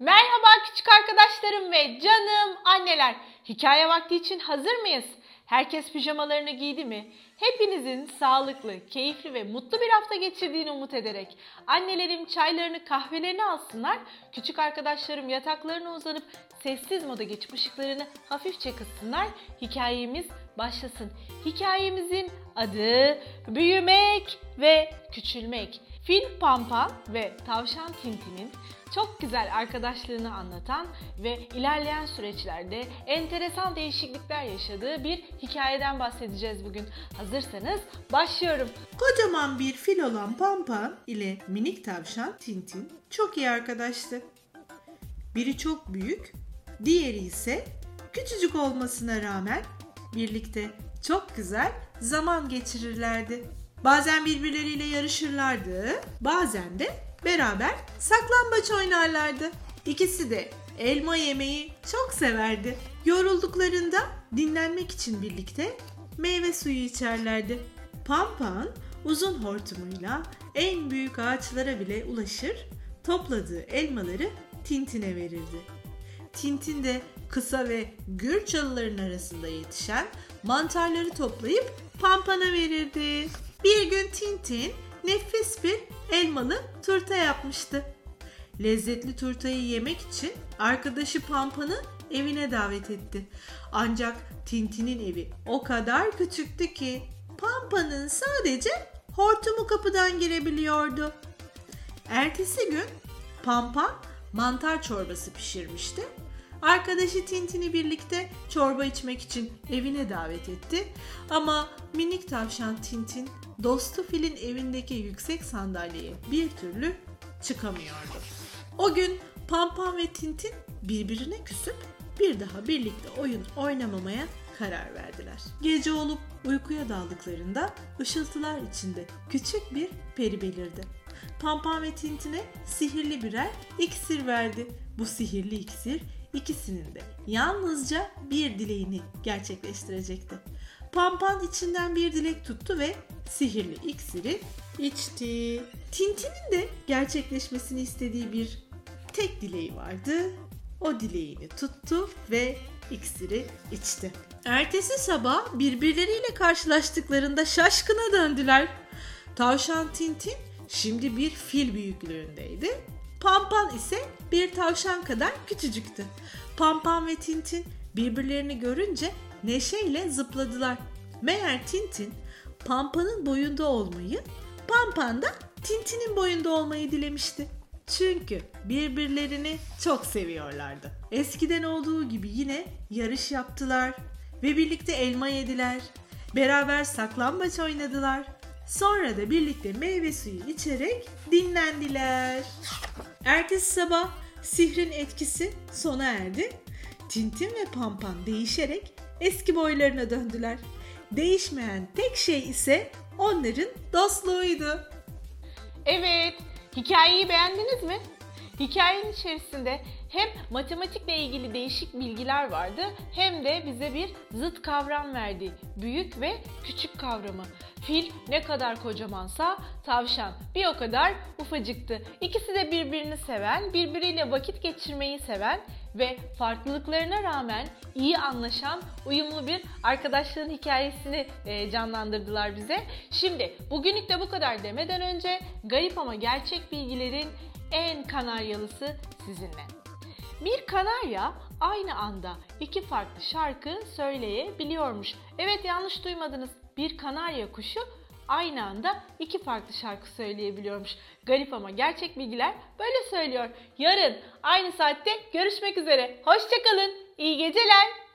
Merhaba küçük arkadaşlarım ve canım anneler. Hikaye vakti için hazır mıyız? Herkes pijamalarını giydi mi? Hepinizin sağlıklı, keyifli ve mutlu bir hafta geçirdiğini umut ederek annelerim çaylarını, kahvelerini alsınlar. Küçük arkadaşlarım yataklarına uzanıp sessiz moda geçip ışıklarını hafifçe kıssınlar. Hikayemiz başlasın. Hikayemizin adı büyümek ve küçülmek. Fil Pampa ve Tavşan Tintin'in çok güzel arkadaşlığını anlatan ve ilerleyen süreçlerde enteresan değişiklikler yaşadığı bir hikayeden bahsedeceğiz bugün. Hazırsanız başlıyorum. Kocaman bir fil olan Pampa ile minik tavşan Tintin çok iyi arkadaştı. Biri çok büyük, diğeri ise küçücük olmasına rağmen birlikte çok güzel zaman geçirirlerdi. Bazen birbirleriyle yarışırlardı, bazen de beraber saklambaç oynarlardı. İkisi de elma yemeyi çok severdi. Yorulduklarında dinlenmek için birlikte meyve suyu içerlerdi. Pampan uzun hortumuyla en büyük ağaçlara bile ulaşır, topladığı elmaları Tintin'e verirdi. Tintin de kısa ve gür çalıların arasında yetişen mantarları toplayıp Pampan'a verirdi. Bir gün Tintin nefis bir elmalı turta yapmıştı. Lezzetli turtayı yemek için arkadaşı Pampan'ı evine davet etti. Ancak Tintin'in evi o kadar küçüktü ki Pampa'nın sadece hortumu kapıdan girebiliyordu. Ertesi gün Pampa mantar çorbası pişirmişti. Arkadaşı Tintin'i birlikte çorba içmek için evine davet etti. Ama minik tavşan Tintin dostu filin evindeki yüksek sandalyeye bir türlü çıkamıyordu. O gün Pampam ve Tintin birbirine küsüp bir daha birlikte oyun oynamamaya karar verdiler. Gece olup uykuya daldıklarında ışıltılar içinde küçük bir peri belirdi. Pampam ve Tintin'e sihirli birer iksir verdi. Bu sihirli iksir ikisinin de yalnızca bir dileğini gerçekleştirecekti. Pampan içinden bir dilek tuttu ve sihirli iksiri içti. Tintin'in de gerçekleşmesini istediği bir tek dileği vardı. O dileğini tuttu ve iksiri içti. Ertesi sabah birbirleriyle karşılaştıklarında şaşkına döndüler. Tavşan Tintin şimdi bir fil büyüklüğündeydi. Pampan ise bir tavşan kadar küçücüktü. Pampan ve Tintin birbirlerini görünce neşeyle zıpladılar. Meğer Tintin Pampa'nın boyunda olmayı, Pampan da Tintin'in boyunda olmayı dilemişti. Çünkü birbirlerini çok seviyorlardı. Eskiden olduğu gibi yine yarış yaptılar ve birlikte elma yediler. Beraber saklambaç oynadılar. Sonra da birlikte meyve suyu içerek dinlendiler. Ertesi sabah sihrin etkisi sona erdi. Tintin ve Pampan değişerek eski boylarına döndüler. Değişmeyen tek şey ise onların dostluğuydu. Evet, hikayeyi beğendiniz mi? Hikayenin içerisinde hem matematikle ilgili değişik bilgiler vardı hem de bize bir zıt kavram verdi. Büyük ve küçük kavramı. Fil ne kadar kocamansa tavşan bir o kadar ufacıktı. İkisi de birbirini seven, birbiriyle vakit geçirmeyi seven ve farklılıklarına rağmen iyi anlaşan uyumlu bir arkadaşlığın hikayesini e, canlandırdılar bize. Şimdi bugünlük de bu kadar demeden önce garip ama gerçek bilgilerin en kanaryalısı sizinle. Bir kanarya aynı anda iki farklı şarkı söyleyebiliyormuş. Evet yanlış duymadınız. Bir kanarya kuşu aynı anda iki farklı şarkı söyleyebiliyormuş. Garip ama gerçek bilgiler böyle söylüyor. Yarın aynı saatte görüşmek üzere. Hoşçakalın. İyi geceler.